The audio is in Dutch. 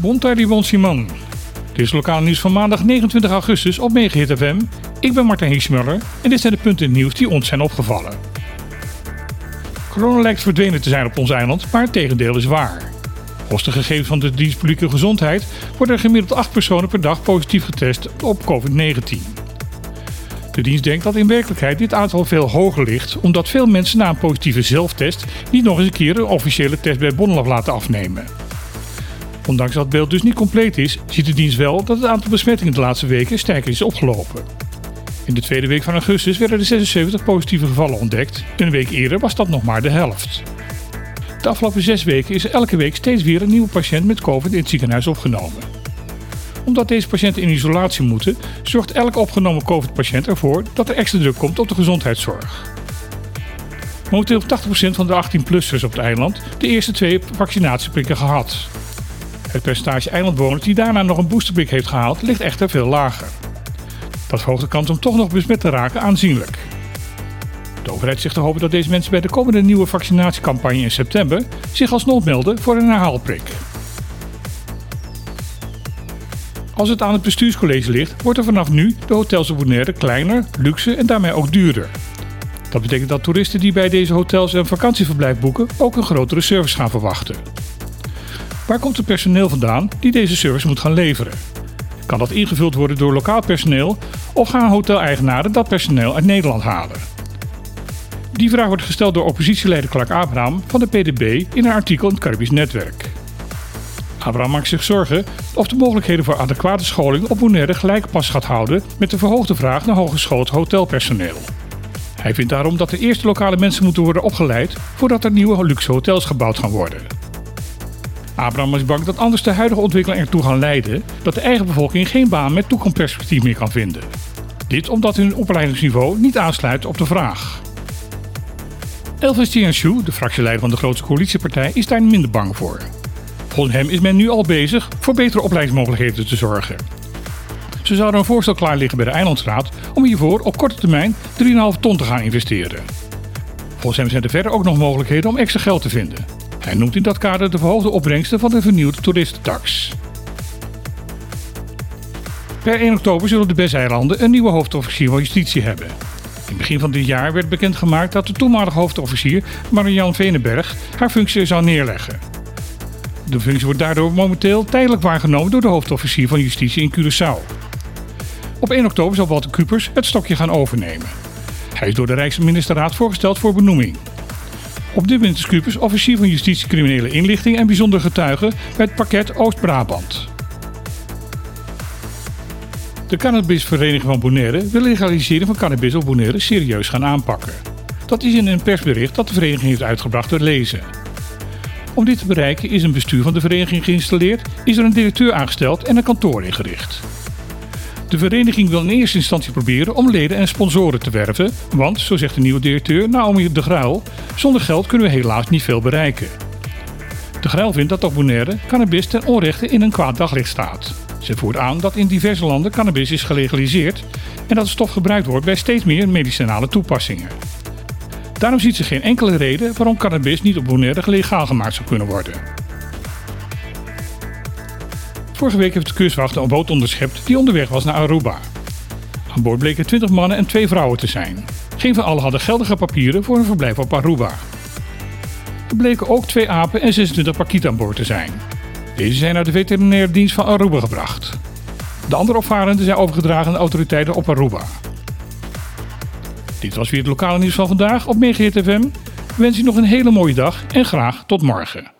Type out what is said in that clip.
Bontardi Simon. Dit is lokaal nieuws van maandag 29 augustus op Megahit FM. Ik ben Martijn Hiesmuller en dit zijn de punten nieuws die ons zijn opgevallen. Corona lijkt verdwenen te zijn op ons eiland, maar het tegendeel is waar. Volgens de gegevens van de dienst publieke gezondheid worden er gemiddeld 8 personen per dag positief getest op COVID-19. De dienst denkt dat in werkelijkheid dit aantal veel hoger ligt, omdat veel mensen na een positieve zelftest niet nog eens een keer een officiële test bij Bonnelaf laten afnemen. Ondanks dat het beeld dus niet compleet is, ziet de dienst wel dat het aantal besmettingen de laatste weken sterker is opgelopen. In de tweede week van augustus werden er 76 positieve gevallen ontdekt. Een week eerder was dat nog maar de helft. De afgelopen zes weken is er elke week steeds weer een nieuwe patiënt met COVID in het ziekenhuis opgenomen. Omdat deze patiënten in isolatie moeten, zorgt elke opgenomen COVID-patiënt ervoor dat er extra druk komt op de gezondheidszorg. Momenteel heeft 80% van de 18-plussers op het eiland de eerste twee vaccinatieprikken gehad. Het percentage eilandbewoners die daarna nog een boosterprik heeft gehaald ligt echter veel lager. Dat verhoogt de kans om toch nog besmet te raken aanzienlijk. De overheid zegt te hopen dat deze mensen bij de komende nieuwe vaccinatiecampagne in september zich alsnog melden voor een herhaalprik. Als het aan het bestuurscollege ligt, wordt er vanaf nu de hotels op kleiner, luxe en daarmee ook duurder. Dat betekent dat toeristen die bij deze hotels een vakantieverblijf boeken ook een grotere service gaan verwachten. Waar komt het personeel vandaan die deze service moet gaan leveren? Kan dat ingevuld worden door lokaal personeel of gaan hoteleigenaren dat personeel uit Nederland halen? Die vraag wordt gesteld door oppositieleider Clark Abraham van de PDB in een artikel in het Caribisch Netwerk. Abraham maakt zich zorgen of de mogelijkheden voor adequate scholing op Bonaire gelijk pas gaat houden met de verhoogde vraag naar hogeschoold hotelpersoneel. Hij vindt daarom dat de eerste lokale mensen moeten worden opgeleid voordat er nieuwe luxe hotels gebouwd gaan worden. Abraham is bang dat anders de huidige ontwikkeling ertoe gaan leiden dat de eigen bevolking geen baan met toekomstperspectief meer kan vinden. Dit omdat hun opleidingsniveau niet aansluit op de vraag. Elvis Tianshu, de fractieleider van de grootste coalitiepartij, is daar minder bang voor. Volgens hem is men nu al bezig voor betere opleidingsmogelijkheden te zorgen. Ze zouden een voorstel klaar liggen bij de Eilandsraad om hiervoor op korte termijn 3,5 ton te gaan investeren. Volgens hem zijn er verder ook nog mogelijkheden om extra geld te vinden. Hij noemt in dat kader de verhoogde opbrengsten van de vernieuwde toeristentax. Per 1 oktober zullen de BES-eilanden een nieuwe hoofdofficier van justitie hebben. In het begin van dit jaar werd bekendgemaakt dat de toenmalige hoofdofficier Marianne Venenberg haar functie zou neerleggen. De functie wordt daardoor momenteel tijdelijk waargenomen door de hoofdofficier van justitie in Curaçao. Op 1 oktober zal Walter Kupers het stokje gaan overnemen. Hij is door de Rijksministerraad voorgesteld voor benoeming. Op dit moment is Kupers officier van justitie, criminele inlichting en bijzonder getuige bij het pakket Oost-Brabant. De cannabisvereniging van Bonaire wil legaliseren van cannabis op Bonaire serieus gaan aanpakken. Dat is in een persbericht dat de vereniging heeft uitgebracht te lezen. Om dit te bereiken is een bestuur van de vereniging geïnstalleerd, is er een directeur aangesteld en een kantoor ingericht. De vereniging wil in eerste instantie proberen om leden en sponsoren te werven, want, zo zegt de nieuwe directeur Naomi de Gruil, zonder geld kunnen we helaas niet veel bereiken. De Gruil vindt dat op Bonaire cannabis ten onrechte in een kwaad daglicht staat. Ze voert aan dat in diverse landen cannabis is gelegaliseerd en dat de stof gebruikt wordt bij steeds meer medicinale toepassingen. Daarom ziet ze geen enkele reden waarom cannabis niet op Bonaire legaal gemaakt zou kunnen worden. Vorige week heeft de kustwacht een boot onderschept die onderweg was naar Aruba. Aan boord bleken 20 mannen en 2 vrouwen te zijn. Geen van allen hadden geldige papieren voor hun verblijf op Aruba. Er bleken ook twee apen en 26 pakieten aan boord te zijn. Deze zijn naar de veterinaire dienst van Aruba gebracht. De andere opvarenden zijn overgedragen aan de autoriteiten op Aruba. Dit was weer het lokale nieuws van vandaag op Megahit FM. Wens u nog een hele mooie dag en graag tot morgen.